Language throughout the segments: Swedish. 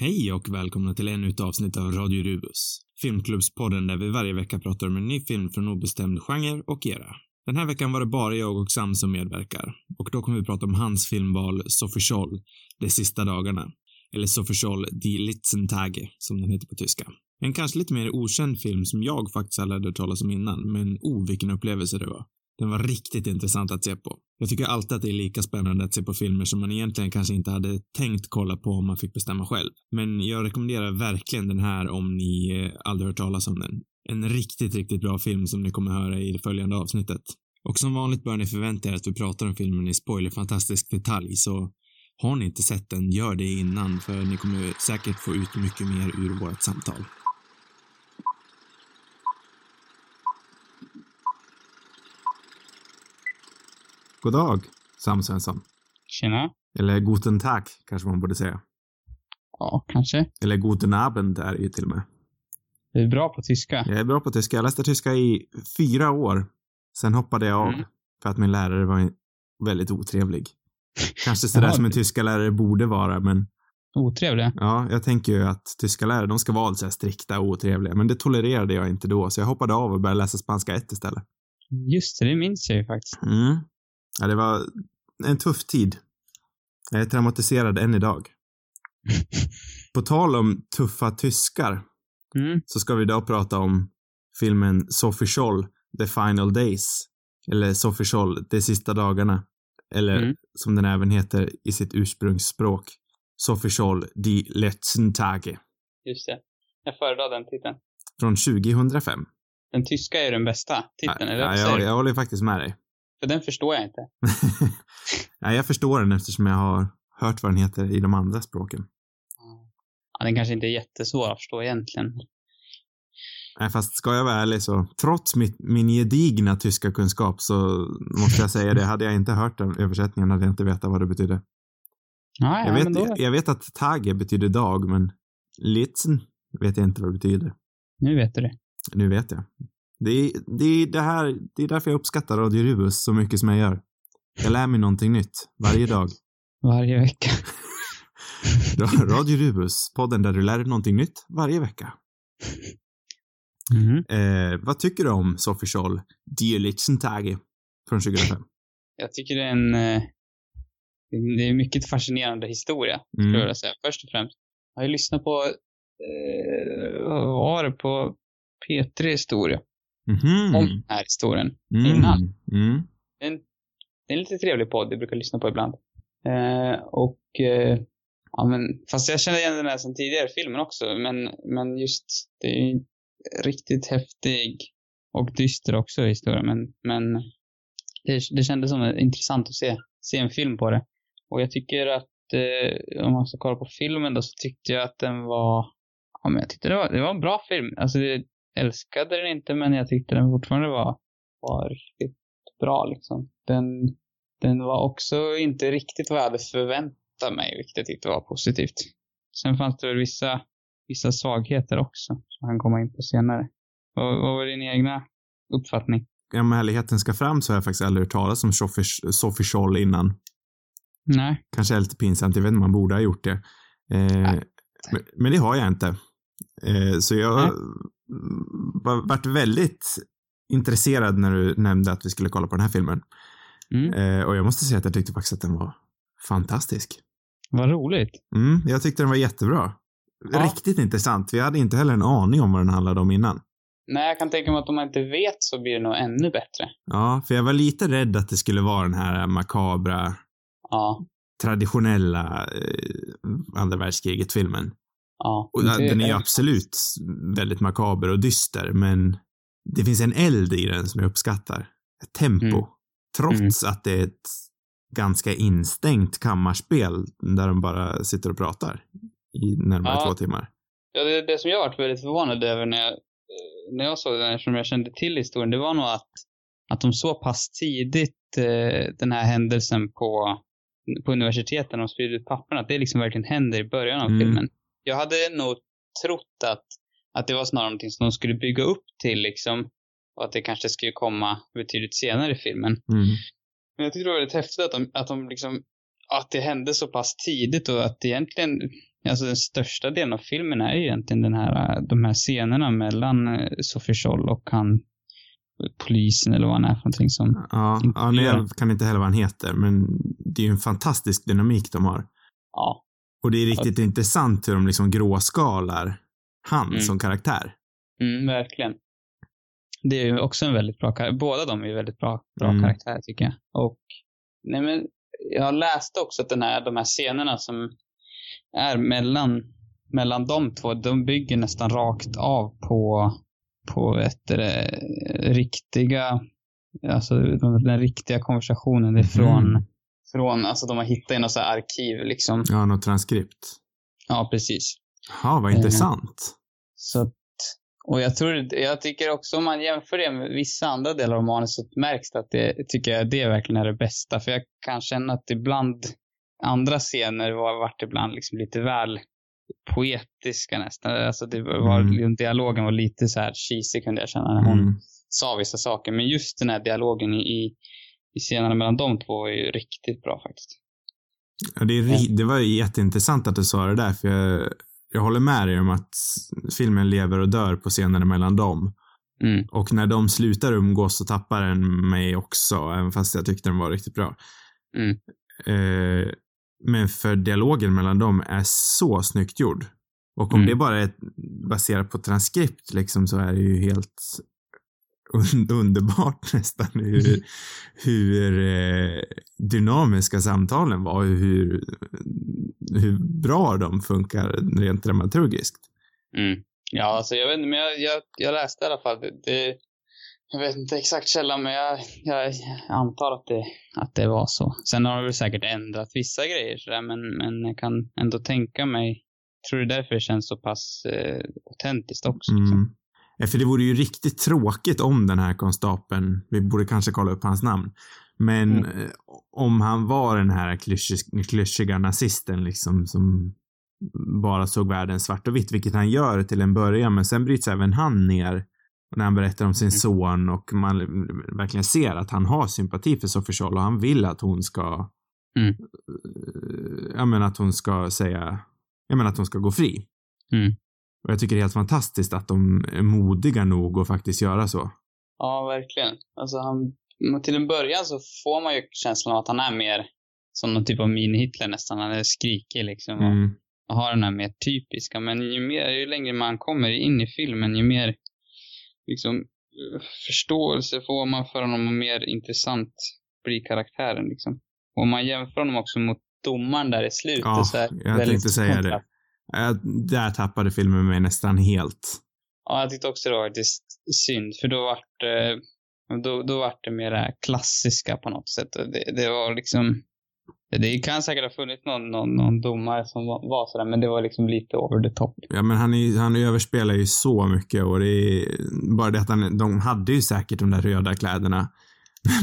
Hej och välkomna till ännu ett avsnitt av Radio Rubus, filmklubbspodden där vi varje vecka pratar om en ny film från obestämd genre och era. Den här veckan var det bara jag och Sam som medverkar och då kommer vi prata om hans filmval Sophie Scholl, De sista dagarna. Eller Sophie Scholl, Die Litzentage, som den heter på tyska. En kanske lite mer okänd film som jag faktiskt aldrig hört talas om innan, men oh vilken upplevelse det var. Den var riktigt intressant att se på. Jag tycker alltid att det är lika spännande att se på filmer som man egentligen kanske inte hade tänkt kolla på om man fick bestämma själv. Men jag rekommenderar verkligen den här om ni eh, aldrig hört talas om den. En riktigt, riktigt bra film som ni kommer höra i det följande avsnittet. Och som vanligt bör ni förvänta er att vi pratar om filmen i spoilerfantastisk detalj, så har ni inte sett den, gör det innan, för ni kommer säkert få ut mycket mer ur vårt samtal. God dag, Sam Svensson. Tjena. Eller guten Tag, kanske man borde säga. Ja, kanske. Eller guten Abend är det ju till och med. Du är bra på tyska. Jag är bra på tyska. Jag läste tyska i fyra år. Sen hoppade jag av Mm. för att min lärare var väldigt otrevlig. Kanske sådär som en tyska lärare borde vara, men Otrevlig. ja, jag tänker ju att tyska lärare, de ska vara här strikta och otrevliga, men det tolererade jag inte då, så jag hoppade av och började läsa spanska 1 istället. Just det, det minns jag ju faktiskt. Mm. Ja, det var en tuff tid. Jag är traumatiserad än idag. På tal om tuffa tyskar Mm. så ska vi idag prata om filmen Sophie Scholl, The Final Days. Eller Sophie Scholl, De sista dagarna. Eller Mm. som den även heter i sitt ursprungsspråk, Sophie Scholl, Die letzten Tage. Just det. Jag föredrar den titeln. Från 2005. Den tyska är den bästa titeln, eller ja, jag, jag håller faktiskt med dig. För den förstår jag inte. ja, jag förstår den eftersom jag har hört vad den heter i de andra språken. Ja, den kanske inte är jättesvår att förstå egentligen. Nej, fast ska jag vara ärlig så, trots mitt, min gedigna tyska kunskap så måste jag säga det, hade jag inte hört den översättningen hade jag inte vetat vad det betydde. Ja, ja, Jag vet, då... jag vet att tage betyder dag, men litzen vet jag inte vad det betyder. Nu vet du det. Nu vet jag. Det är, det är det här, det är därför jag uppskattar Radio Rubus så mycket som jag gör. Jag lär mig någonting nytt varje dag. Varje vecka. Radio Rubus, podden där du lär dig någonting nytt varje vecka. Mhm. Eh, vad tycker du om Sophie Scholl, Die letzten Tage från 2005? Jag tycker det är en... eh, Det är mycket fascinerande historia, skulle jag Mm. vilja säga. Först och främst. Jag har ju lyssnat på... Eh, vad var det? På P3 Historia. Mhm. Om den här historien. Mm. innan. Mm. Det är en, det är en lite trevlig podd jag brukar lyssna på ibland. Eh, och, eh, ja men, fast jag känner igen den här sen tidigare filmen också, men, men just, det är ju riktigt häftig och dyster också historia, men, men det, det kändes som intressant att se, se en film på det. Och jag tycker att, eh, om man ska kolla på filmen då, så tyckte jag att den var, ja men jag tyckte det var, det var en bra film. Alltså, jag älskade den inte, men jag tyckte den fortfarande var, var riktigt bra liksom. Den, den var också inte riktigt vad jag hade förväntat mig, vilket jag tyckte var positivt. Sen fanns det väl vissa, vissa svagheter också, som han komma in på senare. Vad, vad var din egna uppfattning? Om ärligheten ska fram så har jag faktiskt aldrig hört talas om Sophie, Sophie Scholl innan. Nej. Kanske är lite pinsamt, jag vet inte om man borde ha gjort det. Eh, men, men det har jag inte. Eh, så jag Nej. Var, vart väldigt intresserad när du nämnde att vi skulle kolla på den här filmen. Mm. Eh, och jag måste säga att jag tyckte faktiskt att den var fantastisk. Vad roligt. Mm, jag tyckte den var jättebra. Ja. Riktigt intressant. Vi hade inte heller en aning om vad den handlade om innan. Nej, jag kan tänka mig att om man inte vet så blir det nog ännu bättre. Ja, för jag var lite rädd att det skulle vara den här makabra, Ja. traditionella eh, andra världskriget-filmen. Ja. Och den är ju absolut väldigt makaber och dyster, men det finns en eld i den som jag uppskattar. Ett tempo. Mm. Trots att det är ett ganska instängt kammarspel där de bara sitter och pratar i närmare Ja. två timmar. Ja, det, det som jag varit väldigt förvånad över när jag, när jag såg den, eftersom jag kände till historien, det var nog att, att de så pass tidigt eh, den här händelsen på, på universiteten, de spridde ut papperna, att det liksom verkligen händer i början av Mm. filmen. Jag hade nog trott att, att det var snarare någonting som de skulle bygga upp till liksom, och att det kanske skulle komma betydligt senare i filmen. Mm. Men jag tyckte det var väldigt häftigt att de, att de liksom, att det hände så pass tidigt och att egentligen, alltså den största delen av filmen är ju egentligen den här, de här scenerna mellan eh, Sophie Scholl och han polisen eller vad han är för någonting som... Ja, ja kan inte heller vad han heter, men det är ju en fantastisk dynamik de har. Ja. Och det är riktigt ja. intressant hur de liksom gråskalar han mm. som karaktär. Mm, verkligen. Det är ju också en väldigt bra karaktär. Båda de är väldigt bra, bra mm. karaktärer tycker jag. Och, nej men, jag läste också att den här, de här scenerna som är mellan, mellan de två, de bygger nästan rakt av på, på ett, det, riktiga, alltså den riktiga konversationen. Det är från, mm. Från, alltså de har hittat i något så arkiv liksom. Ja, något transkript. Ja, precis. Ja, vad intressant. Eh, så och jag tror, jag tycker också om man jämför det med vissa andra delar av manuset märks det att det, tycker jag, det verkligen är det bästa. För jag kan känna att ibland, andra scener var, vart ibland liksom lite väl poetiska nästan. Alltså det var, mm. dialogen var lite så här cheesy kunde jag känna när hon mm. sa vissa saker. Men just den här dialogen i scenerna mellan de två var ju riktigt bra faktiskt. Ja, det, är, det var jätteintressant att du sa det där, för jag, jag håller med dig om att filmen lever och dör på scenerna mellan dem. Mm. Och när de slutar umgås så tappar den mig också, även fast jag tyckte den var riktigt bra. Mm. Eh, men för dialogen mellan dem är så snyggt gjord. Och om mm. det bara är baserat på transkript liksom så är det ju helt un underbart nästan hur, hur eh, dynamiska samtalen var och hur, hur bra de funkar rent dramaturgiskt. Mm. Ja, alltså jag vet inte, men jag, jag, jag läste i alla fall. Det, det, jag vet inte exakt källan, men jag, jag, antar att det, att det var så. Sen har de väl säkert ändrat vissa grejer sådär, men, men jag kan ändå tänka mig, tror det är därför det känns så pass eh, autentiskt också. Liksom. Mm. För det vore ju riktigt tråkigt om den här konstapeln, vi borde kanske kolla upp hans namn, men mm. Eh, om han var den här klyschiga nazisten liksom som bara såg världen svart och vitt, vilket han gör till en början, men sen bryts även han ner när han berättar om sin mm. son och man verkligen ser att han har sympati för Sophie Scholl och han vill att hon ska mm. Eh, jag menar att hon ska säga, jag menar att hon ska gå fri. Mm. Och jag tycker det är helt fantastiskt att de är modiga nog att faktiskt göra så. Ja, verkligen. Alltså han, till en början så får man ju känslan av att han är mer som någon typ av mini-Hitler nästan. Han är skrikig liksom. Mm. Och har den här mer typiska. Men ju mer, ju längre man kommer in i filmen, ju mer liksom förståelse får man för honom och mer intressant blir karaktären liksom. Och om man jämför honom också mot domaren där i slutet ja, så är jag tänkte säga det. Äh, där tappade filmen mig nästan helt. Ja, jag tyckte också det var faktiskt synd, för då vart det, då, då vart det mer klassiska på något sätt. Det, det var liksom, det kan säkert ha funnits någon, någon, någon domare som var, var sådär, men det var liksom lite over the top. Ja, men han, är, han överspelar ju så mycket och det är bara det att han, de hade ju säkert de där röda kläderna.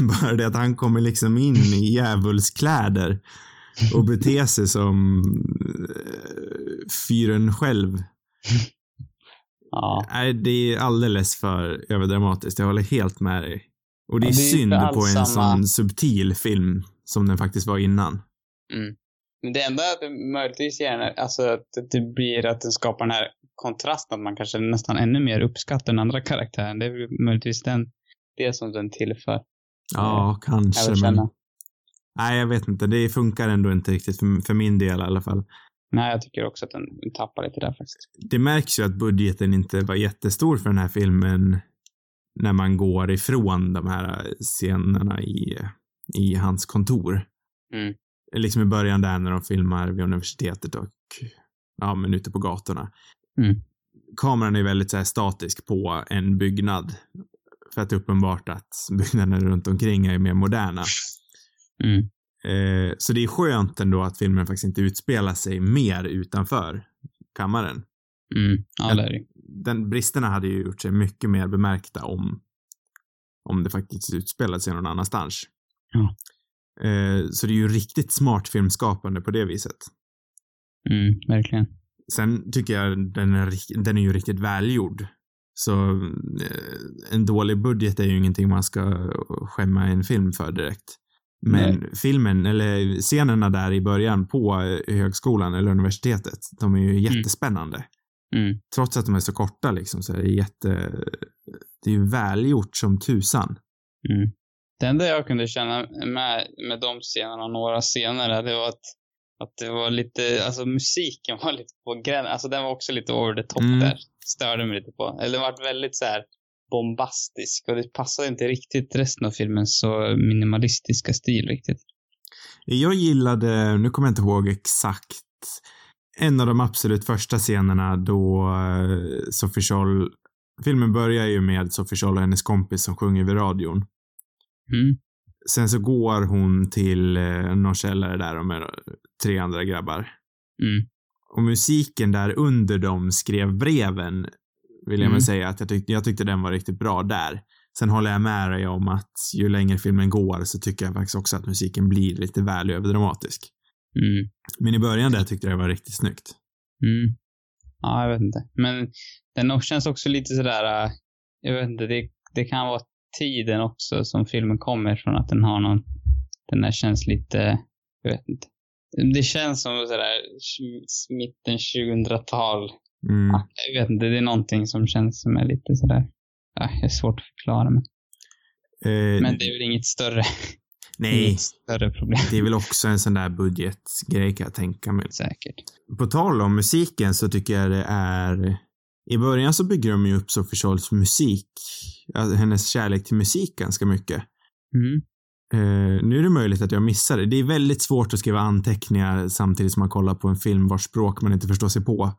Bara det att han kommer liksom in i djävulskläder och bete sig som eh, fyren själv. Ja. Nej, det är alldeles för överdramatiskt. Jag håller helt med dig. Och det är, ja, det är synd på en samma... sån subtil film som den faktiskt var innan. Mm. Men det enda möjligtvis gärna, alltså att det blir att den skapar den här kontrasten, att man kanske nästan ännu mer uppskattar den andra karaktären. Det är möjligtvis den, det som den tillför. Ja, eh, kanske, men Nej, jag vet inte. Det funkar ändå inte riktigt för, för min del i alla fall. Nej, jag tycker också att den tappar lite där faktiskt. Det märks ju att budgeten inte var jättestor för den här filmen när man går ifrån de här scenerna i, i hans kontor. Mm. Liksom i början där när de filmar vid universitetet och ja, men ute på gatorna. Mm. Kameran är väldigt så här statisk på en byggnad. För att det är uppenbart att byggnaderna runt omkring är mer moderna. Mm. Eh, så det är skönt ändå att filmen faktiskt inte utspelar sig mer utanför kammaren. Mm. Ja, det är det. Den, bristerna hade ju gjort sig mycket mer bemärkta om, om det faktiskt utspelade sig någon annanstans. Ja. Eh, så det är ju riktigt smart filmskapande på det viset. Mm, verkligen. Sen tycker jag den är, den är ju riktigt välgjord. Så eh, en dålig budget är ju ingenting man ska skämma en film för direkt. Men filmen, eller scenerna där i början på eh, högskolan eller universitetet, de är ju jättespännande. Mm. Trots att de är så korta liksom så är det jätte, det är ju välgjort som tusan. Mm. Det enda jag kunde känna med, med de scenerna och några scener, det var att, att det var lite, alltså musiken var lite på gränsen, alltså den var också lite over the top Mm. där. Störde mig lite på. Eller det var väldigt så här bombastisk och det passade inte riktigt resten av filmens så minimalistiska stil riktigt. Jag gillade, nu kommer jag inte ihåg exakt, en av de absolut första scenerna då eh, Sophie Scholl, filmen börjar ju med Sophie Scholl och hennes kompis som sjunger vid radion. Mm. Sen så går hon till eh, någon källare där med tre andra grabbar. Mm. Och musiken där under dem skrev breven vill jag Mm. väl säga att jag tyckte, jag tyckte den var riktigt bra där. Sen håller jag med dig om att ju längre filmen går så tycker jag faktiskt också att musiken blir lite väl överdramatisk. Mm. Men i början där tyckte jag det var riktigt snyggt. Mm. Ja, jag vet inte. Men den känns också lite sådär, äh, jag vet inte, det, det kan vara tiden också som filmen kommer från att den har någon, den där känns lite, jag vet inte. Det känns som sådär mitten 2000-tal. Mm. Ja, jag vet inte, det är någonting som känns som är lite sådär, ja, det är svårt att förklara men, Eh, men det är väl inget större, nej, inget större problem. det är väl också en sån där budgetgrej kan jag tänka mig. Säkert. På tal om musiken så tycker jag det är i början så bygger de ju upp Sophie Scholls musik, alltså hennes kärlek till musik ganska mycket. Mm. Eh, nu är det möjligt att jag missade. Det är väldigt svårt att skriva anteckningar samtidigt som man kollar på en film vars språk man inte förstår sig på.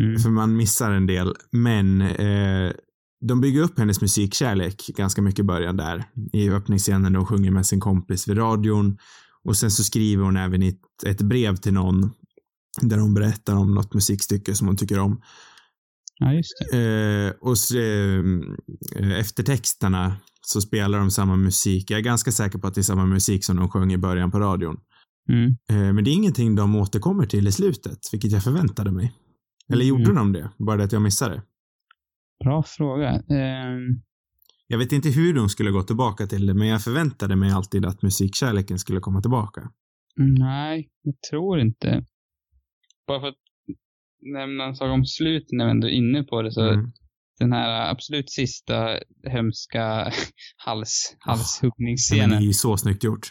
Mm. För man missar en del. Men eh, de bygger upp hennes musikkärlek ganska mycket i början där. I öppningsscenen då hon sjunger med sin kompis vid radion. Och sen så skriver hon även ett, ett brev till någon där hon berättar om något musikstycke som hon tycker om. Ja, just det. Eh, och så, eh, eftertexterna så spelar de samma musik. Jag är ganska säker på att det är samma musik som de sjöng i början på radion. Mm. Eh, men det är ingenting de återkommer till i slutet, vilket jag förväntade mig. Eller gjorde Mm. de det? Bara det att jag missade. Bra fråga. Ehm, Jag vet inte hur de skulle gå tillbaka till det, men jag förväntade mig alltid att musikkärleken skulle komma tillbaka. Nej, jag tror inte. Bara för att nämna en sak om slutet när vi ändå är inne på det så Mm. den här absolut sista hemska hals, halshuggningsscenen. det är ju så snyggt gjort.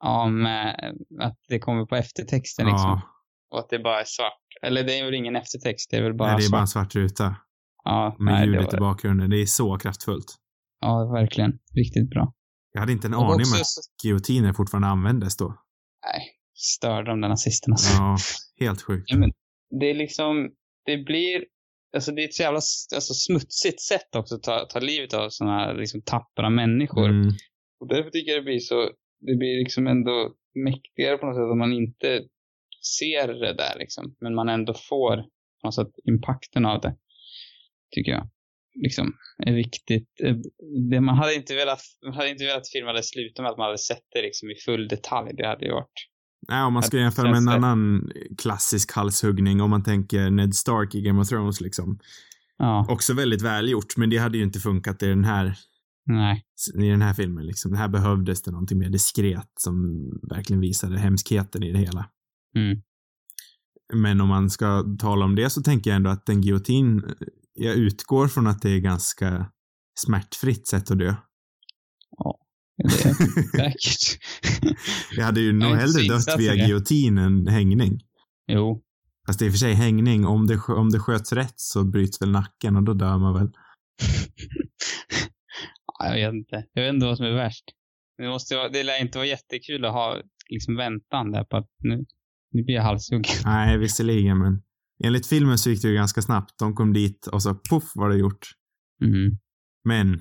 Ja, med att det kommer på eftertexten liksom. Ja, Och att det bara är svart. Eller det är väl ingen eftertext, det är väl bara nej, det är svart. bara en svart ruta Ja, med nej, det ljudet i var, bakgrunden. Det är så kraftfullt. ja, verkligen. Riktigt bra. Jag hade inte en Och aning också om att giotiner fortfarande användes då. Nej, störde de där nazisterna. Ja, helt sjukt. Ja, men det är liksom, det blir, alltså det är ett så jävla alltså, smutsigt sätt också att ta, ta livet av sådana här liksom tappra människor. Mm. Och därför tycker jag det blir så, det blir liksom ändå mäktigare på något sätt om man inte ser det där liksom. Men man ändå får på något sätt impakten av det. Tycker jag. Liksom, är viktigt. Eh, Det, man hade inte velat, man hade inte velat att filmen hade slutat med att man hade sett det liksom i full detalj. Det hade ju varit, Nej, om man ska jämföra med en det- annan klassisk halshuggning, om man tänker Ned Stark i Game of Thrones liksom. ja, Också väldigt välgjort, men det hade ju inte funkat i den här, nej. i den här filmen liksom. Det här behövdes det någonting mer diskret som verkligen visade hemskheten i det hela. Mm. Men om man ska tala om det så tänker jag ändå att en giljotin, jag utgår från att det är ganska smärtfritt sätt att dö. Det är säkert. Jag hade ju nog hellre dött via giljotin än hängning. jo. Fast det är i och för sig hängning, om det, om det sköts rätt så bryts väl nacken och då dör man väl. Ja, jag vet inte. Jag vet inte vad som är värst. Det, måste det lär inte vara jättekul att ha liksom väntan där på att nu, nu blir jag halshuggen. Nej, visserligen, men enligt filmen så gick det ju ganska snabbt. De kom dit och så poff var det gjort. Mm. Men,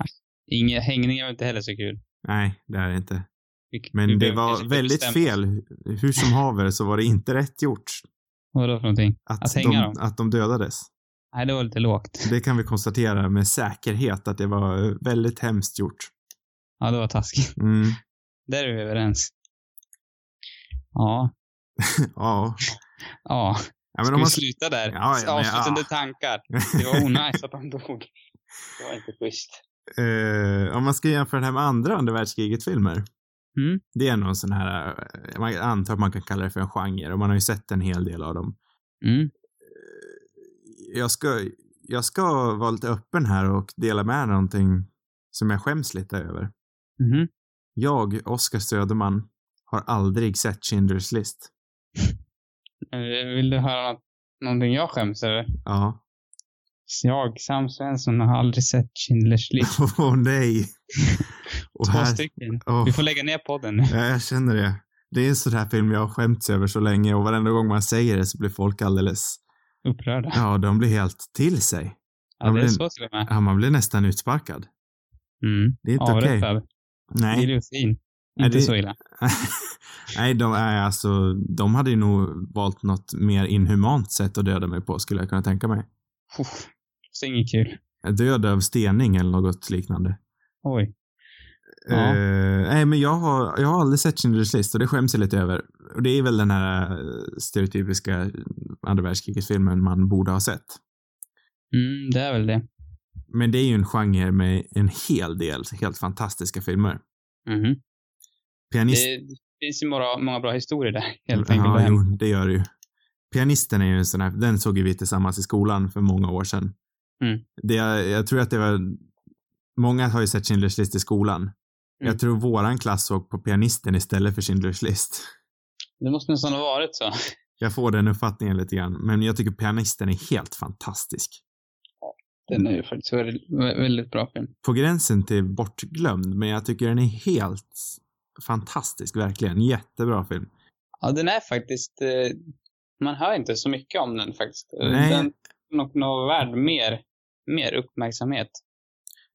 Ingen hängning är väl inte heller så kul. nej, det är det inte. Men det var väldigt fel. Hur som haver så var det inte rätt gjort. Vadå för någonting? Att, Att hänga de, dem? att de dödades. Nej, det var lite lågt. Det kan vi konstatera med säkerhet att det var väldigt hemskt gjort. Ja, det var taskigt. Mm. Där är vi överens. Ja. Ja. Ja. ja Ska vi man, sluta där? Ja, ja, Avslutande ja. tankar. Det var onajs att de dog. Det var inte schysst. eh, om man ska jämföra den här med andra andra världskriget-filmer Mm. Det är någon sån här, eh, man antar att man kan kalla det för en genre och man har ju sett en hel del av dem. Mm. Jag ska, jag ska vara lite öppen här och dela med någonting som jag skäms lite över. Mhm. Jag, Oskar Söderman, har aldrig sett Schindler's list. Eh, Vill du höra något, någonting jag skäms över? Ja. Jag, Sam Svensson, har aldrig sett Schindler's list. Åh nej. Och Två här, stycken. åh, Vi får lägga ner podden nu. ja, jag känner det. Det är en sån här film jag har skämts över så länge och varenda gång man säger det så blir folk alldeles, Upprörda. ja, de blir helt till sig. Ja, det är men- så till och med. Ja, man blir nästan utsparkad. Mm. Det är inte okej. Avrättad. Nej. Nej, Inte det- så illa. Nej, de, är alltså, de hade ju nog valt något mer inhumant sätt att döda mig på, skulle jag kunna tänka mig. Uff. Så inget kul. Död av stening eller något liknande. Oj. Ja. Eh, nej, men jag har, jag har aldrig sett Schindler's list och det skäms jag lite över. Och det är väl den här eh, stereotypiska andra världskriget-filmen man borde ha sett. Mm, det är väl det. Men det är ju en genre med en hel del helt fantastiska filmer. Mhm. Pianist... Det finns ju många, många bra historier där, helt enkelt. ja, jo, det gör det ju. Pianisten är ju en sån här, den såg ju vi tillsammans i skolan för många år sedan. Mm. Det, jag tror att det var, många har ju sett Schindler's list i skolan. Mm. Jag tror våran klass såg på pianisten istället för Schindler's list. Det måste nästan ha varit så. Jag får den uppfattningen lite grann, men jag tycker pianisten är helt fantastisk. Den är ju faktiskt väldigt, väldigt bra film. På gränsen till bortglömd, men jag tycker den är helt fantastisk, verkligen. Jättebra film. Ja, den är faktiskt... Eh, man hör inte så mycket om den faktiskt. Nej. Den är nog värd mer, mer uppmärksamhet.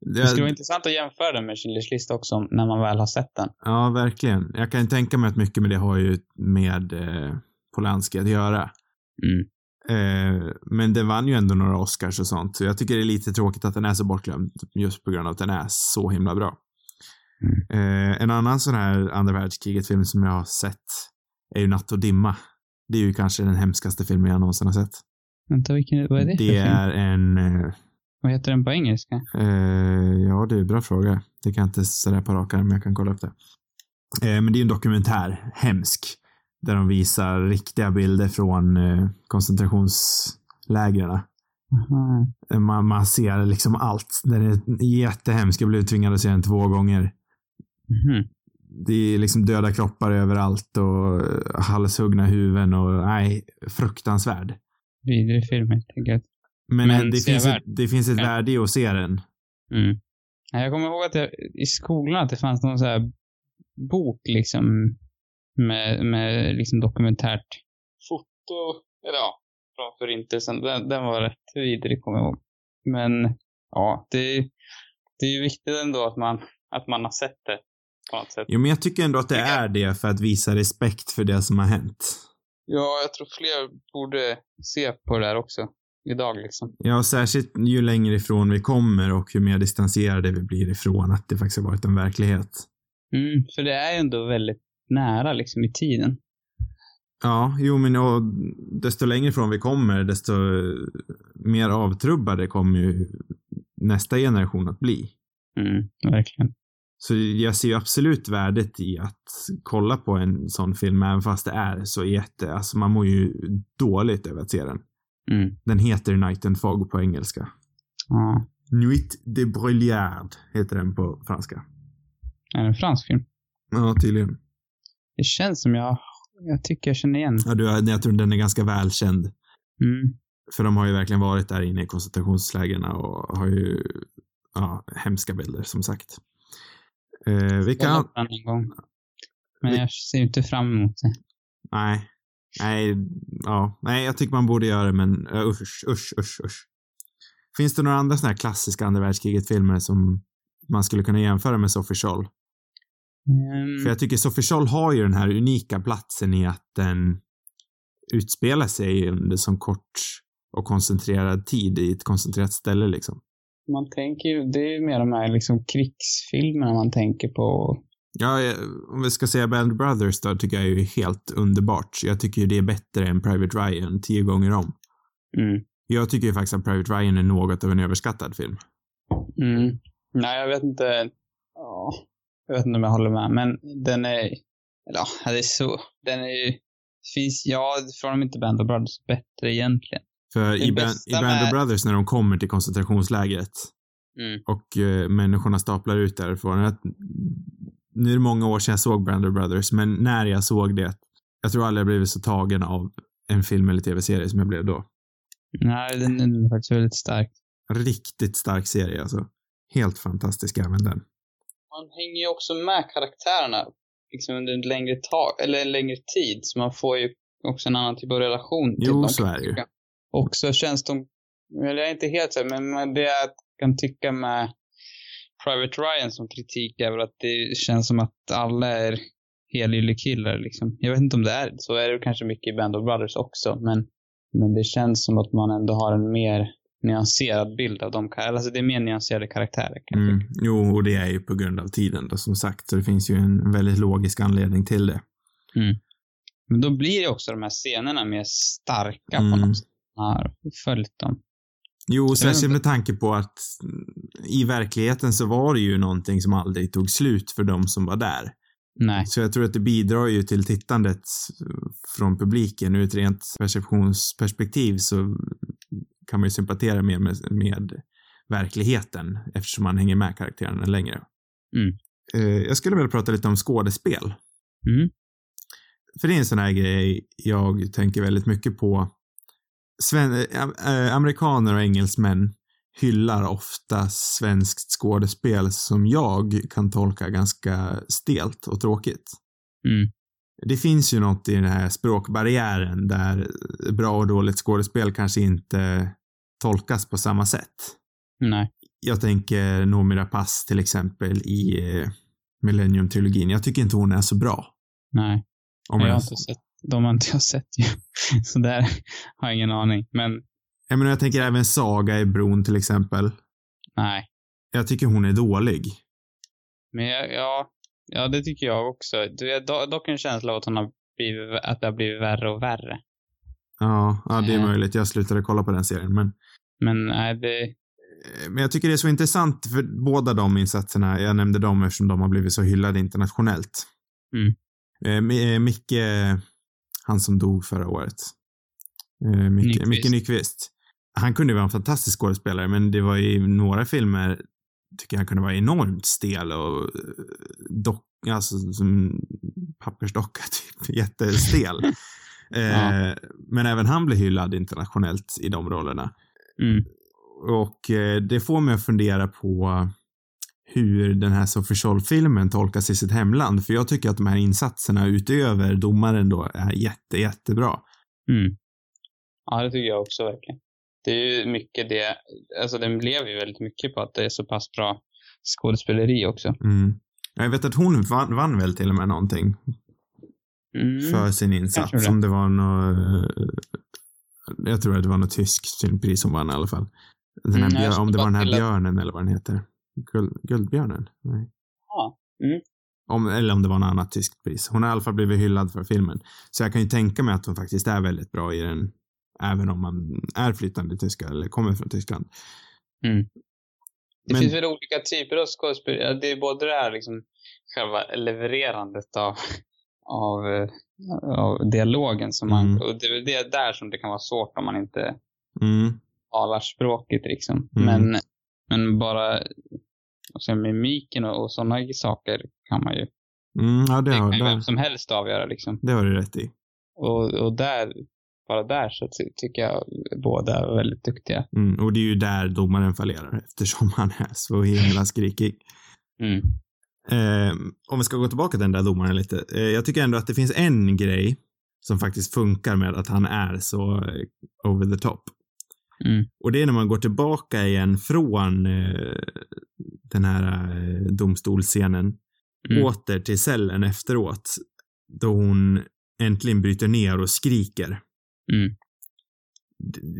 Det skulle vara intressant att jämföra den med Schindler's list också, när man väl har sett den. ja, verkligen. Jag kan tänka mig att mycket med det har ju med eh, Polanski att göra. Mm. Eh, men den vann ju ändå några Oscars och sånt, så jag tycker det är lite tråkigt att den är så bortglömd, just på grund av att den är så himla bra. Eh, en annan sån här andra världskriget-film som jag har sett är ju Natt och dimma. Det är ju kanske den hemskaste filmen jag någonsin har sett. Vänta, vilken, vad är det, Det är en, eh, Vad heter den på engelska? eh, ja det är en bra fråga. Det kan jag inte sådär på rak arm, men jag kan kolla upp det. Eh, men det är en dokumentär, hemsk, där de visar riktiga bilder från eh, koncentrationslägren. Aha. Man, man ser liksom allt. Den är jättehemsk. Jag blev tvingad att se den två gånger. Mhm. Det är liksom döda kroppar överallt och eh, halshuggna huvuden och nej, fruktansvärd. Vidrig film helt enkelt. Men, Men det, finns ett, det finns ett Ja. värde i att se den. Mm. Ja, Jag kommer ihåg att jag, i skolan att det fanns någon så här bok liksom med, med liksom dokumentärt foto, eller ja, från förintelsen. Den, den var rätt vidrig kommer jag ihåg. Men ja, det, det är ju viktigt ändå att man, att man har sett det på något sätt. Jo, men jag tycker ändå att det är det för att visa respekt för det som har hänt. Ja, jag tror fler borde se på det där också. Idag liksom. Ja, och särskilt ju längre ifrån vi kommer och ju mer distanserade vi blir ifrån att det faktiskt har varit en verklighet. Mm, för det är ju ändå väldigt nära liksom i tiden. Ja, jo men och desto längre ifrån vi kommer, desto mer avtrubbade kommer ju nästa generation att bli. Mm, verkligen. Så jag ser ju absolut värdet i att kolla på en sån film, även fast det är så jätte, alltså man mår ju dåligt över att se den. Mm. Den heter Night and Fog på engelska. Ja. Nuit de Brouillard heter den på franska. Är det en fransk film? Ja, tydligen. Det känns som jag, jag tycker jag känner igen. Ja, du, jag tror den är ganska välkänd. Mm. För de har ju verkligen varit där inne i koncentrationslägren och har ju, ja, hemska bilder som sagt. Eh, vi Kolla kan, på den en gång. Men jag ser inte fram emot det. nej, nej, ja, nej, jag tycker man borde göra det, men usch, usch, usch, usch. Finns det några andra sådana här klassiska andra världskriget-filmer som man skulle kunna jämföra med Sophie Scholl? Mm. För jag tycker Sophie Scholl har ju den här unika platsen i att den utspelar sig under så kort och koncentrerad tid i ett koncentrerat ställe liksom. Man tänker ju, det är ju mer de här liksom krigsfilmerna man tänker på. Ja, om vi ska säga Band of Brothers då, tycker jag är ju helt underbart. Jag tycker ju det är bättre än Private Ryan tio gånger om. Mm. Jag tycker ju faktiskt att Private Ryan är något av en överskattad film. Mm. Nej, jag vet inte. Ja. Jag vet inte om jag håller med, men den är, eller ja, det är så, den är ju, finns, ja, från de inte Band of Brothers bättre egentligen. För i, Ban- i Band of med- Brothers när de kommer till koncentrationslägret Mm. och eh, människorna staplar ut därifrån. Nu är det många år sedan jag såg Band of Brothers, men när jag såg det, jag tror aldrig jag blivit så tagen av en film eller tv-serie som jag blev då. Nej, den, den är faktiskt väldigt stark. Riktigt stark serie alltså. Helt fantastisk även den. Man hänger ju också med karaktärerna liksom under en längre tag, eller en längre tid, så man får ju också en annan typ av relation till Jo, dem. så är det ju. Och så känns de, eller jag är inte helt men men det jag kan tycka med Private Ryan som kritik är väl att det känns som att alla är helyllekillar liksom. Jag vet inte om det är så, är det kanske mycket i Band of Brothers också, men, men det känns som att man ändå har en mer nyanserad bild av de karaktärerna. Alltså det är mer nyanserade karaktärer Mm. Jo, och det är ju på grund av tiden då, som sagt. Så det finns ju en väldigt logisk anledning till det. Men då blir ju också de här scenerna mer starka på Mm. något sätt. Man har följt dem. Jo, särskilt med tanke på att i verkligheten så var det ju någonting som aldrig tog slut för de som var där. Nej. Så jag tror att det bidrar ju till tittandet från publiken. Ur ett rent perceptionsperspektiv så kan man ju sympatera mer med, med verkligheten eftersom man hänger med karaktärerna längre. Mm. Eh, Jag skulle vilja prata lite om skådespel. Mm. För det är en sån här grej jag tänker väldigt mycket på. Sven, äh, amerikaner och engelsmän hyllar ofta svenskt skådespel som jag kan tolka ganska stelt och tråkigt. Mm. Det finns ju något i den här språkbarriären där bra och dåligt skådespel kanske inte tolkas på samma sätt. Nej. Jag tänker Noomi Rapace till exempel i eh, Millennium-trilogin. Jag tycker inte hon är så bra. Nej. Om jag jag, har inte sett, de har inte jag sett ju. Så där har jag ingen aning. Men jag menar, jag tänker även Saga i Bron till exempel. nej. Jag tycker hon är dålig. Men jag, ja, ja, det tycker jag också. Du do- dock en känsla av att hon har blivit, att det har blivit värre och värre. Ja, ja det är Eh. möjligt. Jag slutade kolla på den serien, men Men nej, det, eh, men jag tycker det är så intressant för båda de insatserna, jag nämnde dem eftersom de har blivit så hyllade internationellt. Mm. Eh, eh, Micke, han som dog förra året. Eh, Micke, Nyqvist. Micke Nyqvist. Han kunde vara en fantastisk skådespelare, men det var i några filmer tycker jag han kunde vara enormt stel och eh, dock, alltså som pappersdocka typ, jättestel. eh, Ja. Men även han blev hyllad internationellt i de rollerna. mm, Och eh, det får mig att fundera på hur den här Sophie Scholl-filmen tolkas i sitt hemland. För jag tycker att de här insatserna utöver domaren då är jätte, jättebra. mm. Ja, det tycker jag också verkligen. Det är ju mycket det, alltså den lever ju väldigt mycket på att det är så pass bra skådespeleri också. Mm. Jag vet att hon vann, vann väl till och med någonting Mm. för sin insats. det. Om det var något, jag tror att det var något tyskt filmpris hon vann i alla fall. Den här Mm, om det var den här björnen eller vad den heter. Guld, guldbjörnen? Nej. Ja. Mm. Om, eller om det var något annat tyskt pris. Hon har i alla fall blivit hyllad för filmen. Så jag kan ju tänka mig att hon faktiskt är väldigt bra i den. Även om man är flytande tyska eller kommer från Tyskland. Mm. Det Men- finns väl olika typer av skådespel. Ja, Det är både det här liksom själva levererandet av, av, eh, av dialogen som man, Mm. och det är det där som det kan vara svårt om man inte Mm. talar språket liksom. Mm. Men, men bara och sen mimiken och, och sådana saker kan man ju, Mm, ja, det det har, kan ju vem som helst avgöra liksom. det har du rätt i. Och, och där, bara där så ty- tycker jag båda är väldigt duktiga. Mm, och det är ju där domaren fallerar eftersom han är så himla skrikig. Mm. Eh, om vi ska gå tillbaka till den där domaren lite. Eh, jag tycker ändå att det finns en grej som faktiskt funkar med att han är så eh, over the top. Mm. Och det är när man går tillbaka igen från eh, den här eh, domstolsscenen Mm. åter till cellen efteråt. Då hon äntligen bryter ner och skriker. Mm.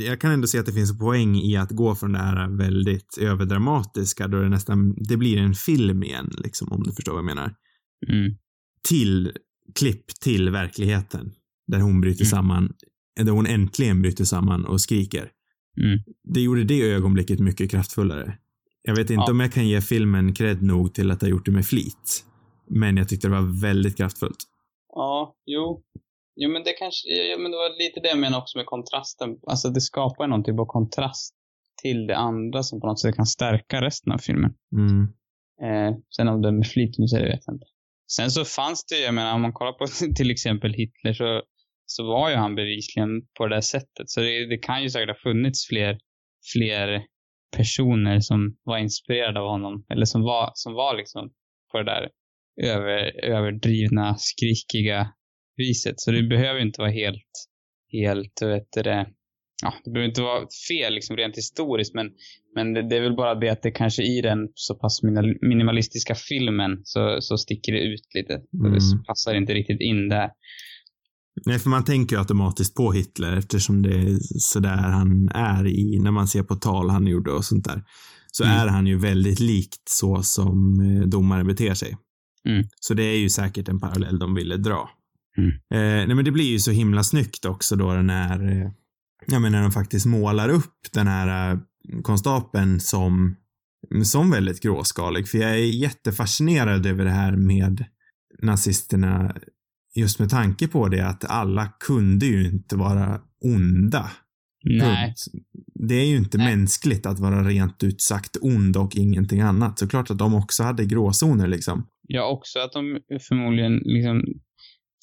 Jag kan ändå se att det finns en poäng i att gå från det här väldigt överdramatiska då det nästan, det blir en film igen liksom om du förstår vad jag menar. Mm. Till, klipp till verkligheten. Där hon bryter Mm. samman, där hon äntligen bryter samman och skriker. Mm. Det gjorde det ögonblicket mycket kraftfullare. Jag vet inte Ja. om jag kan ge filmen cred nog till att ha gjort det med flit. Men jag tyckte det var väldigt kraftfullt. Ja, jo. Jo, men det kanske, ja, men det var lite det jag menade också med kontrasten. Alltså det skapar någon typ av kontrast till det andra som på något sätt kan stärka resten av filmen. Mm. Eh, sen om det är med flit det vet jag inte. Sen så fanns det ju, jag menar om man kollar på till exempel Hitler så, så var ju han bevisligen på det där sättet. Så det, det kan ju säkert ha funnits fler, fler personer som var inspirerade av honom. Eller som var, som var liksom på det där över, överdrivna, skrikiga viset. Så det behöver inte vara helt, helt, vet det, ja, det behöver inte vara fel liksom rent historiskt, men, men det, det, är väl bara det att det kanske i den så pass minimalistiska filmen så, så sticker det ut lite. Mm. Det passar inte riktigt in där. Nej, för man tänker ju automatiskt på Hitler eftersom det är sådär han är i, när man ser på tal han gjorde och sånt där. Så mm. är han ju väldigt likt så som eh, domaren beter sig. Mm. Så det är ju säkert en parallell de ville dra. Mm. Eh, nej men det blir ju så himla snyggt också då den här, eh, ja men när de faktiskt målar upp den här eh, konstapeln som, som väldigt gråskalig. För jag är jättefascinerad över det här med nazisterna just med tanke på det att alla kunde ju inte vara onda. Nej. Det är ju inte Nej. mänskligt att vara rent ut sagt ond och ingenting annat. Såklart att de också hade gråzoner liksom. Ja, också att de förmodligen liksom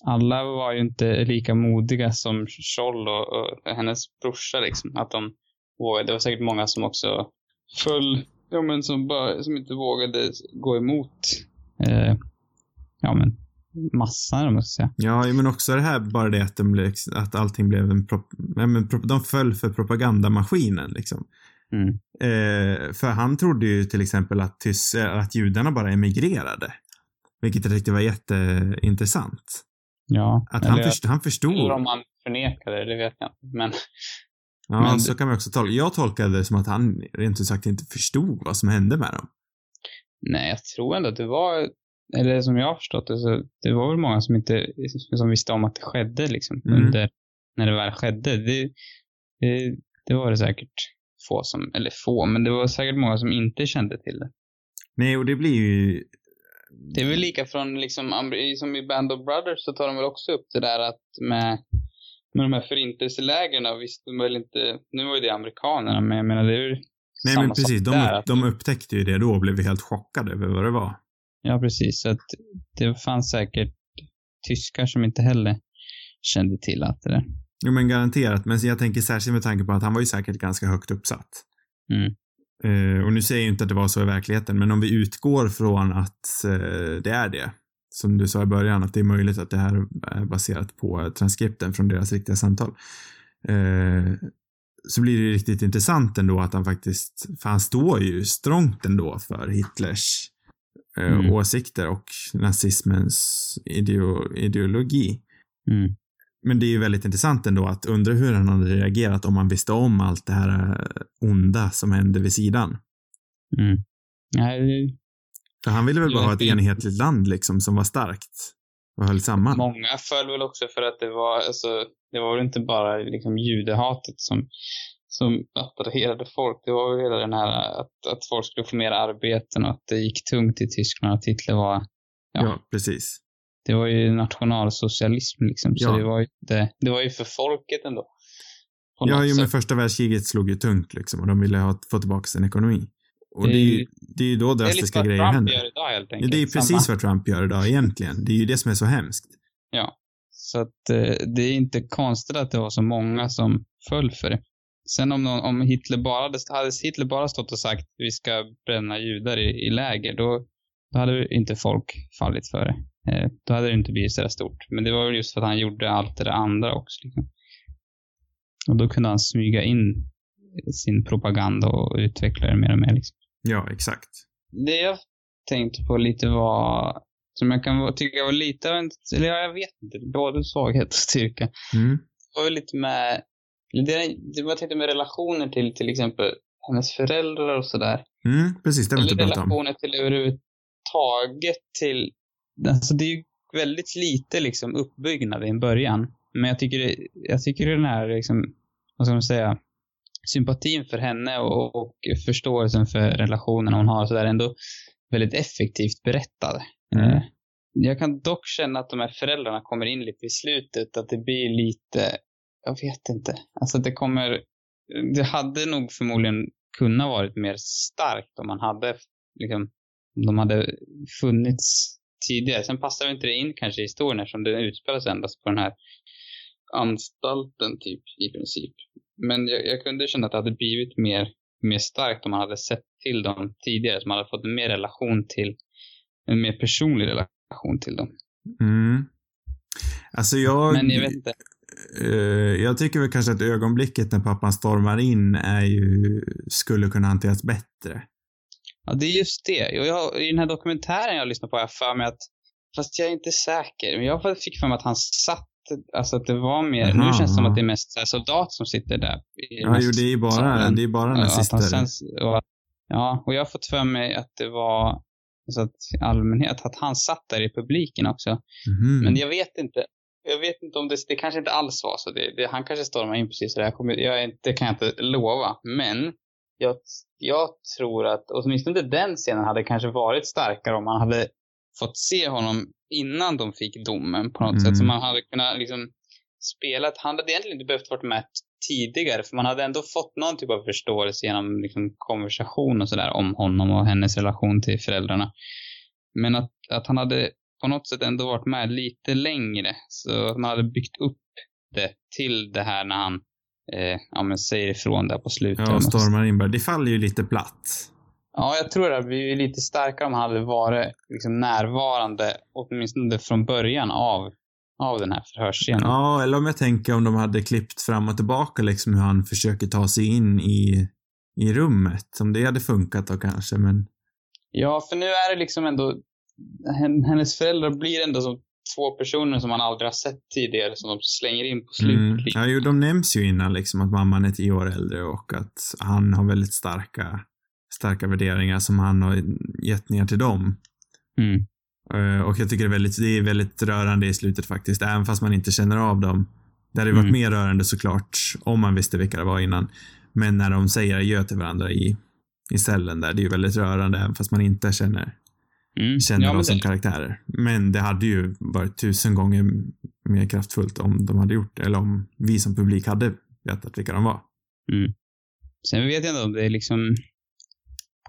alla var ju inte lika modiga som Scholl och, och hennes brorsa liksom. Att de vågade. Det var säkert många som också föll, ja men som bara, som inte vågade gå emot, eh, ja men massan, om man ska säga. Ja, men också det här bara det att, de blev, att allting blev en prop, men de föll för propagandamaskinen liksom. Mm. Eh, för han trodde ju till exempel att, tys, att judarna bara emigrerade. Vilket jag tyckte var jätteintressant. Ja. Att han, först, han förstod. Eller om han förnekade det, det vet jag inte. Men... Ja, men... så kan man också tolka. Jag tolkade det som att han rent ut sagt inte förstod vad som hände med dem. Nej, jag tror ändå att det var, eller som jag har förstått det, så det var väl många som inte, som visste om att det skedde liksom, mm. under, när det väl skedde. Det, det, det var det säkert få som, eller få, men det var säkert många som inte kände till det. Nej, och det blir ju det är väl lika från liksom, som i Band of Brothers så tar de väl också upp det där att med, med de här förintelselägren, visst de väl inte, nu var ju det amerikanerna, men jag menar det är ju Nej men precis, de, där, de upptäckte ju det då och blev helt chockade över vad det var. Ja precis, så att det fanns säkert tyskar som inte heller kände till att det där. Jo men garanterat, men jag tänker särskilt med tanke på att han var ju säkert ganska högt uppsatt. Mm. Eh, och nu säger jag inte att det var så i verkligheten, men om vi utgår från att eh, det är det, som du sa i början, att det är möjligt att det här är baserat på transkripten från deras riktiga samtal. Eh, så blir det riktigt intressant ändå att han faktiskt, för han står ju strångt ändå för Hitlers mm. åsikter och nazismens ideo ideologi. Mm. Men det är ju väldigt intressant ändå att undra hur han hade reagerat om han visste om allt det här eh, onda som hände vid sidan. Mm. Nej, För han ville väl bara ha ett enhetligt land liksom som var starkt och höll samman. Många föll väl också för att det var, alltså, det var väl inte bara liksom judehatet som, som attraherade folk. Det var väl hela den här att, att folk skulle få mer arbeten och att det gick tungt i Tyskland att Hitler var, ja, ja precis det var ju nationalsocialism liksom. Så ja. det, var ju det, det var ju för folket ändå. Ja, ju men första världskriget slog ju tungt liksom och de ville ha, få tillbaka sin ekonomi. Och det, är ju, det är ju då drastiska grejer händer. Det är lite vad Trump gör idag helt enkelt. Ja, det är ju precis Samma. vad Trump gör idag egentligen. Det är ju det som är så hemskt. Ja. Så att eh, det är inte konstigt att det var så många som föll för det. Sen om, någon, om Hitler bara hade, hade Hitler bara stått och sagt vi ska bränna judar i, i läger, då, då hade inte folk fallit för det. Eh, då hade det inte blivit så stort. Men det var väl just för att han gjorde allt det där andra också. Liksom. Och då kunde han smyga in sin propaganda och utveckla det mer och mer. Liksom. Ja, exakt. Det jag tänkte på lite var, som jag kan tycka var lite av en, eller jag vet inte, både svaghet och styrka. Mm. Det var lite med, det, det var tänkte med relationer till till exempel hennes föräldrar och sådär. Mm, precis, det vill jag prata om. relationer till överhuvudtaget till alltså det är ju väldigt lite liksom uppbyggnad i en början. Men jag tycker, jag tycker den här, liksom, vad ska man säga, sympatin för henne och, och förståelsen för relationen hon har så där ändå väldigt effektivt berättad. Mm. Eh, jag kan dock känna att de här föräldrarna kommer in lite i slutet, att det blir lite, jag vet inte. Alltså det kommer, det hade nog förmodligen kunnat varit mer starkt om man hade, liksom, om de hade funnits tidigare. Sen passar inte det in kanske i historien eftersom det utspelar sig endast på den här anstalten typ i princip. Men jag, jag kunde känna att det hade blivit mer, mer starkt om man hade sett till dem tidigare. Så man hade fått en mer relation till, en mer personlig relation till dem. Mm. Alltså jag... Men jag vet inte. Uh, jag tycker väl kanske att ögonblicket när pappan stormar in är ju, skulle kunna hanteras bättre. Ja, det är just det. Och jag, I den här dokumentären jag lyssnade på har jag för mig att, fast jag är inte säker, men jag fick för mig att han satt alltså att det var mer, Aha, nu känns det som att det är mest soldat som sitter där. Ja, jo, det är ju bara, det är bara nazister. Sen, och, ja, och jag har fått för mig att det var, alltså att allmänhet, att han satt där i publiken också. Mm. Men jag vet inte, jag vet inte om det, det kanske inte alls var så. Det, det, han kanske stormade in precis så där. Jag, jag, det kan jag inte lova. Men jag, jag tror att åtminstone den scenen hade kanske varit starkare om man hade fått se honom innan de fick domen på något mm. sätt. Så man hade kunnat liksom spela, han hade egentligen inte behövt vara med tidigare för man hade ändå fått någon typ av förståelse genom liksom, konversation och sådär om honom och hennes relation till föräldrarna. Men att, att han hade på något sätt ändå varit med lite längre. Så att man hade byggt upp det till det här när han eh, ja, men säger ifrån där på slutet. Ja, stormar in. Det faller ju lite platt. Ja, jag tror att vi är lite starkare om han hade varit liksom närvarande, åtminstone från början av, av den här förhörsscenen. Ja, eller om jag tänker om de hade klippt fram och tillbaka liksom hur han försöker ta sig in i, i rummet. Om det hade funkat då kanske, men... Ja, för nu är det liksom ändå, hennes föräldrar blir ändå som två personer som man aldrig har sett tidigare som de slänger in på slutet. Mm. Ja, jo, de nämns ju innan liksom att mamman är tio år äldre och att han har väldigt starka starka värderingar som han har gett ner till dem. Mm. Uh, och jag tycker det är, väldigt, det är väldigt rörande i slutet faktiskt, även fast man inte känner av dem. Det hade mm. varit mer rörande såklart om man visste vilka det var innan. Men när de säger adjö till varandra i, i cellen där, det är ju väldigt rörande även fast man inte känner, mm. känner ja, dem som det... karaktärer. Men det hade ju varit tusen gånger mer kraftfullt om de hade gjort det, eller om vi som publik hade vetat vilka de var. Mm. Sen vet jag inte om det är liksom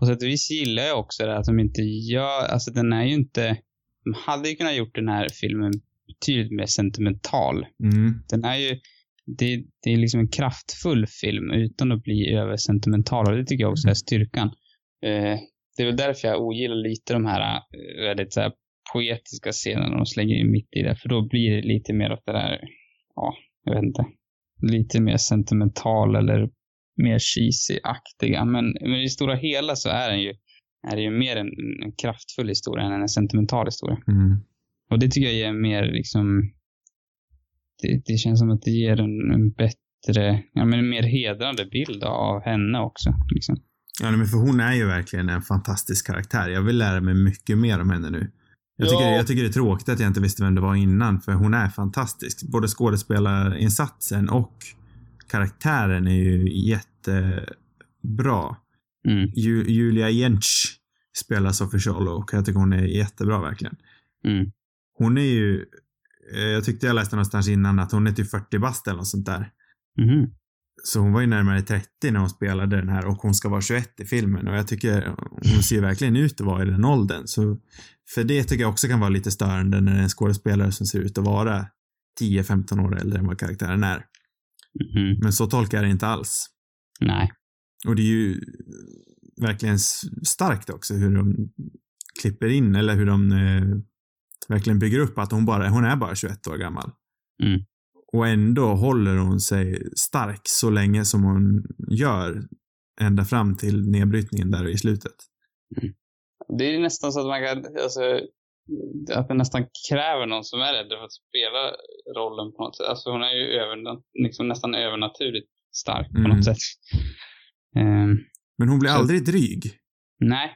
på sätt och vis gillar jag också det att de inte gör, alltså den är ju inte, de hade ju kunnat gjort den här filmen betydligt mer sentimental. Mm. Den är ju, det, det är liksom en kraftfull film utan att bli översentimental och det tycker jag också är styrkan. Eh, det är väl därför jag ogillar lite de här eh, väldigt så här, poetiska scenerna de slänger in mitt i det, för då blir det lite mer åt det där, ja, jag vet inte, lite mer sentimental eller mer cheesy-aktiga. Men, men i det stora hela så är den ju, är det ju mer en, en kraftfull historia än en sentimental historia. Mm. Och det tycker jag ger mer liksom, det, det känns som att det ger en, en bättre, ja men en mer hedrande bild av henne också. Liksom. Ja, men för hon är ju verkligen en fantastisk karaktär. Jag vill lära mig mycket mer om henne nu. Jag tycker, ja. jag tycker det är tråkigt att jag inte visste vem det var innan, för hon är fantastisk. Både skådespelarinsatsen och karaktären är ju jättebra. Mm. Ju, Julia Jentsch spelar Sophie Scholl och jag tycker hon är jättebra verkligen. Mm. Hon är ju, eh, jag tyckte jag läste någonstans innan att hon är typ 40 bast eller något sånt där. Mm. Så hon var ju närmare 30 när hon spelade den här och hon ska vara 21 i filmen och jag tycker hon ser verkligen ut att vara i den åldern. Så för det tycker jag också kan vara lite störande när det är en skådespelare som ser ut att vara 10-15 år äldre än vad karaktären är. Mm. Men så tolkar jag det inte alls. Nej. Och det är ju verkligen starkt också hur de klipper in, eller hur de eh, verkligen bygger upp att hon bara, hon är bara 21 år gammal. Mm. Och ändå håller hon sig stark så länge som hon gör ända fram till nedbrytningen där i slutet. Mm. Det är nästan så att man kan, alltså, att det nästan kräver någon som är rädd för att spela rollen på något sätt. Alltså hon är ju över, liksom nästan övernaturligt stark på mm. något sätt. Um, Men hon blir så, aldrig dryg. Nej.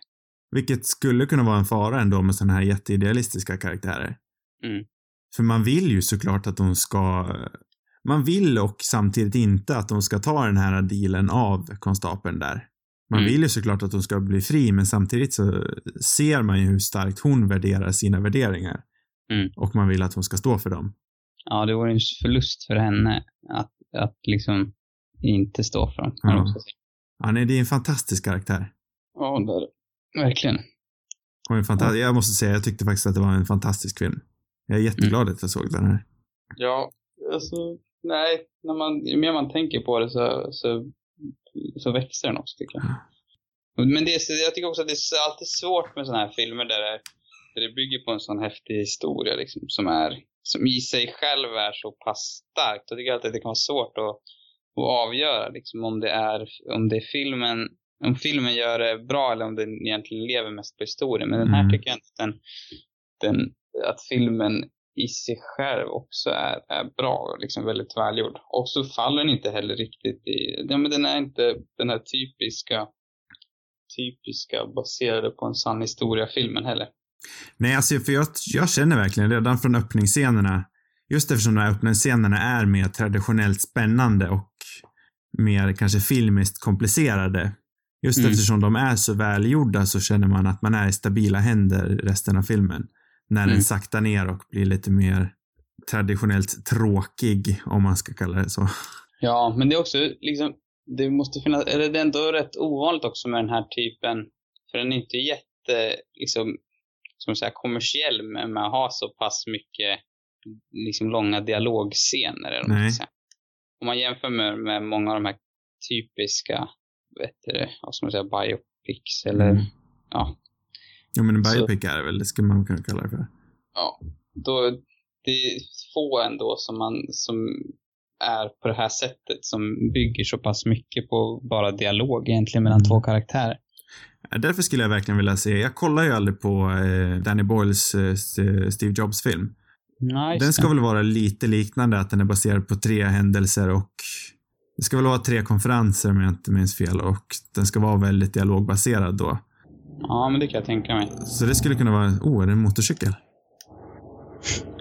Vilket skulle kunna vara en fara ändå med sådana här jätteidealistiska karaktärer. Mm. För man vill ju såklart att de ska man vill och samtidigt inte att de ska ta den här dealen av konstapeln där. Man mm. vill ju såklart att hon ska bli fri, men samtidigt så ser man ju hur starkt hon värderar sina värderingar. Mm. Och man vill att hon ska stå för dem. Ja, det vore en förlust för henne att, att liksom inte stå för dem. Ja. Ja, nej, det är en fantastisk karaktär. Ja, det är det. Verkligen. Och en fanta- Jag måste säga, jag tyckte faktiskt att det var en fantastisk film. Jag är jätteglad att jag såg den här. Ja, alltså, nej, när man, ju mer man tänker på det så, så, så växer den också tycker jag. Men det är, jag tycker också att det är alltid svårt med sådana här filmer där det, där det bygger på en sån häftig historia liksom, som är, som i sig själv är så pass starkt. Jag tycker alltid att det kan vara svårt att, att avgöra liksom, om det är, om det är filmen, om filmen gör det bra eller om den egentligen lever mest på historien. Men den här Mm. tycker jag inte att den, den, att filmen i sig själv också är, är bra och liksom väldigt välgjord. Och så faller den inte heller riktigt i, ja, men den är inte den här typiska typiska baserade på en sann historia-filmen heller. Nej, alltså för jag, jag känner verkligen redan från öppningsscenerna, just eftersom de här öppningsscenerna är mer traditionellt spännande och mer kanske filmiskt komplicerade. Just Mm. eftersom de är så välgjorda så känner man att man är i stabila händer resten av filmen. När Mm. den saktar ner och blir lite mer traditionellt tråkig, om man ska kalla det så. Ja, men det är också liksom, det måste finnas, eller det är ändå rätt ovanligt också med den här typen, för den är inte jätte, liksom, som säger, kommersiell med, att ha så pass mycket, liksom långa dialogscener. Eller vad Nej. säga. Om man jämför med, med många av de här typiska, vet du, vad ska man säga, biopics eller, Mm. ja, Jo, men en biopic är det väl, det skulle man kunna kalla det för. ja, då, det är få ändå som man, som är på det här sättet, som bygger så pass mycket på bara dialog egentligen mellan Mm. två karaktärer. Ja, Därför skulle jag verkligen vilja se, jag kollar ju aldrig på eh, Danny Boyles eh, St- Steve Jobs-film. Ja, just Den ska väl vara lite liknande, att den är baserad på tre händelser och det ska väl vara tre konferenser om jag inte minns fel och den ska vara väldigt dialogbaserad då. Ja, men det kan jag tänka mig. Så det skulle kunna vara, oh, är det en motorcykel?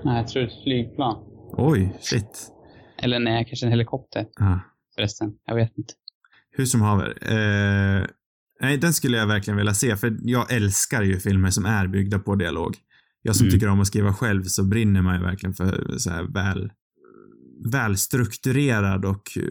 Nej, jag tror det är ett flygplan. Oj, shit. Eller nej, kanske en helikopter Ah, förresten. Jag vet inte. hur som haver. Eh, nej, den skulle jag verkligen vilja se, för jag älskar ju filmer som är byggda på dialog. Jag som Mm. tycker om att skriva själv så brinner man ju verkligen för så här väl välstrukturerad och eh,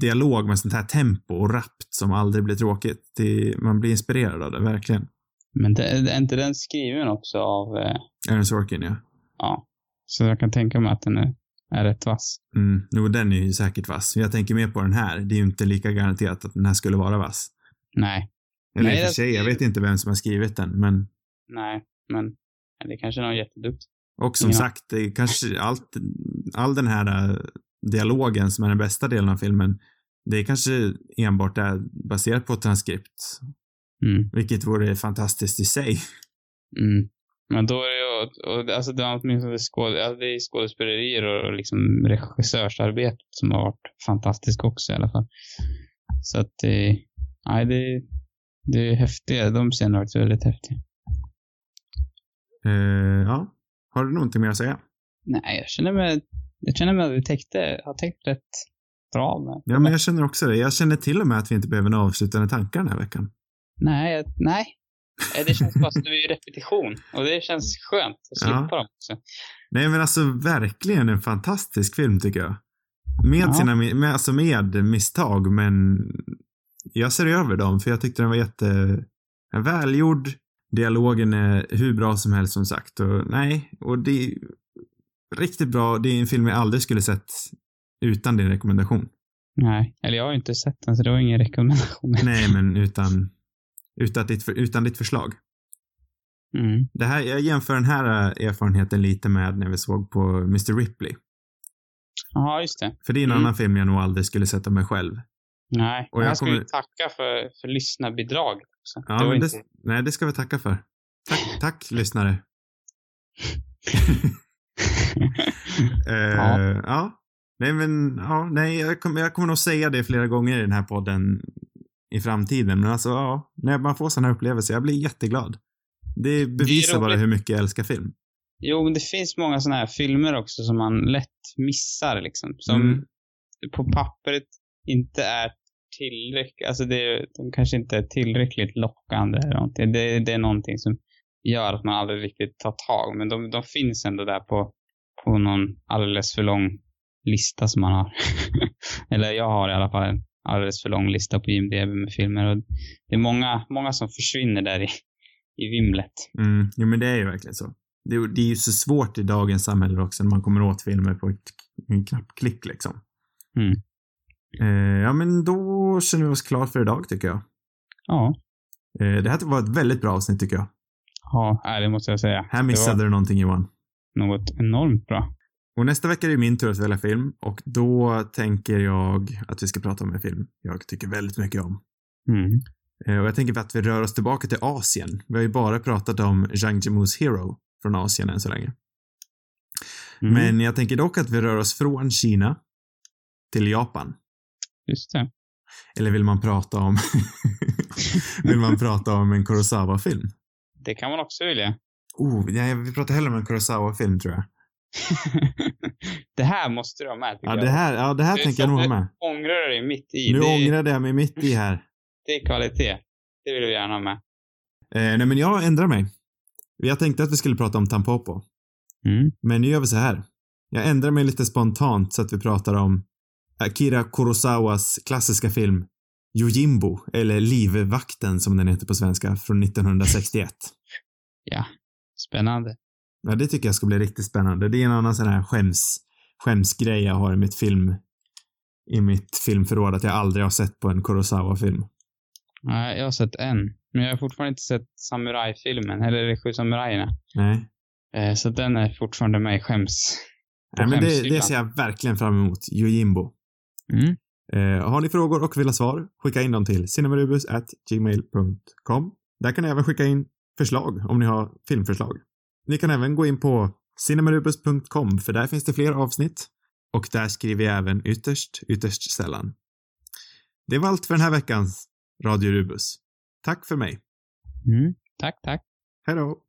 dialog med sånt här tempo och rappt som aldrig blir tråkigt. Det, man blir inspirerad av det, verkligen. Men det, är inte den skriven också av, eh, Aaron Sorkin, ja. ja. Så jag kan tänka mig att den är, är rätt vass. Mm, jo, den är ju säkert vass. Jag tänker mer på den här. Det är ju inte lika garanterat att den här skulle vara vass. Nej, Eller Nej, i och för sig, jag vet inte vem som har skrivit den, men nej, men det kanske är någon jätteduktig. Och som Ja. sagt, kanske allt, all den här äh, dialogen som är den bästa delen av filmen, det är kanske enbart är baserat på transkript. Mm. Vilket vore fantastiskt i sig. Mm. Men då är det ju, och, alltså det är åtminstone skåd, alltså det är skådespelerier och, och liksom regissörsarbetet som har varit fantastiskt också i alla fall. Så att det, nej det, det är häftiga, de scenerna är också väldigt häftiga. Eh, ja. Har du någonting mer att säga? Nej, jag känner mig, jag känner mig att vi täckte, har täckt rätt bra med. Ja, men jag känner också det. Jag känner till och med att vi inte behöver några avslutande tankar den här veckan. Nej, jag- nej. Eh, Det känns bara som vi är repetition. Och det känns skönt att slippa Ja. dem också. Nej, men alltså verkligen en fantastisk film tycker jag. Med Ja. sina, med, alltså med misstag, men jag ser över dem för jag tyckte den var jätte välgjord. Dialogen är hur bra som helst som sagt och nej, och det är riktigt bra. Det är en film jag aldrig skulle sett utan din rekommendation. Nej, eller jag har ju inte sett den så det var ingen rekommendation. Nej, men utan, utan, ditt, utan ditt förslag. Mm. Det här, jag jämför den här äh, erfarenheten lite med när vi såg på Mr. Ripley. Ja, just det. För det är en Mm. annan film jag nog aldrig skulle sätta mig själv. Nej, Och och jag här ska kommer- vi tacka för, för lyssnarbidrag Ja, det inte... det, nej, det ska vi tacka för. Tack, tack lyssnare. Eh, Ja. ja. Nej, men ja, nej, jag kommer, jag kommer nog säga det flera gånger i den här podden i framtiden. Men alltså, ja, när man får sådana här upplevelser, jag blir jätteglad. Det bevisar bara roligt. hur mycket jag älskar film. Jo, men det finns många sådana här filmer också som man lätt missar liksom. Som Mm. på pappret inte är tillräckligt, alltså det, de kanske inte är tillräckligt lockande eller någonting. Det, det är någonting som gör att man aldrig riktigt tar tag. Men de, de finns ändå där på, på någon alldeles för lång lista som man har. Eller jag har i alla fall en alldeles för lång lista på IMDB med filmer. Och det är många, många som försvinner där i, i vimlet. Mm, jo men det är ju verkligen så. Det, det är ju så svårt i dagens samhälle också när man kommer åt filmer på ett, knappklick liksom. Mm. Eh, ja men då känner vi oss klara för idag tycker jag. Ja. Eh, det här var ett väldigt bra avsnitt tycker jag. Ja, det måste jag säga. Här missade du någonting Johan. Något enormt bra. Och nästa vecka är det min tur att välja film och då tänker jag att vi ska prata om en film jag tycker väldigt mycket om. Mm. Eh, och jag tänker att vi rör oss tillbaka till Asien. Vi har ju bara pratat om Zhang Jimus Hero från Asien än så länge. Mm. Men jag tänker dock att vi rör oss från Kina till Japan. Just det. Eller vill man prata om vill man prata om en Kurosawa-film? Det kan man också vilja. Oh, ja, vi pratar hellre om en Kurosawa-film tror jag. det här måste du ha med Ja, det här, ja, det här Du tänker jag nog ha med. ångrar dig mitt i. Nu det, ångrade jag mig mitt i här. det är kvalitet. Det vill vi gärna ha med. Eh, nej, men jag ändrar mig. Jag tänkte att vi skulle prata om Tampopo. Mm. Men nu gör vi så här. Jag ändrar mig lite spontant så att vi pratar om Akira Kurosawas klassiska film Yojimbo, eller Livvakten som den heter på svenska, från 1961. Ja. Spännande. Ja, det tycker jag ska bli riktigt spännande. Det är en annan sån här skäms, skämsgrej jag har i mitt film, i mitt filmförråd, att jag aldrig har sett på en Kurosawa-film. Nej, jag har sett en. Men jag har fortfarande inte sett samurajfilmen, eller de sju samurajerna. Nej. Eh, så den är fortfarande med i skäms... Nej, men det, det ser jag verkligen fram emot. Yojimbo. Mm. Eh, har ni frågor och vill ha svar, skicka in dem till cinemarubus.gmail.com. Där kan ni även skicka in förslag om ni har filmförslag. Ni kan även gå in på cinemarubus.com för där finns det fler avsnitt och där skriver jag även ytterst, ytterst sällan. Det var allt för den här veckans Radio Rubus. Tack för mig. Mm. Tack, tack. Hej då!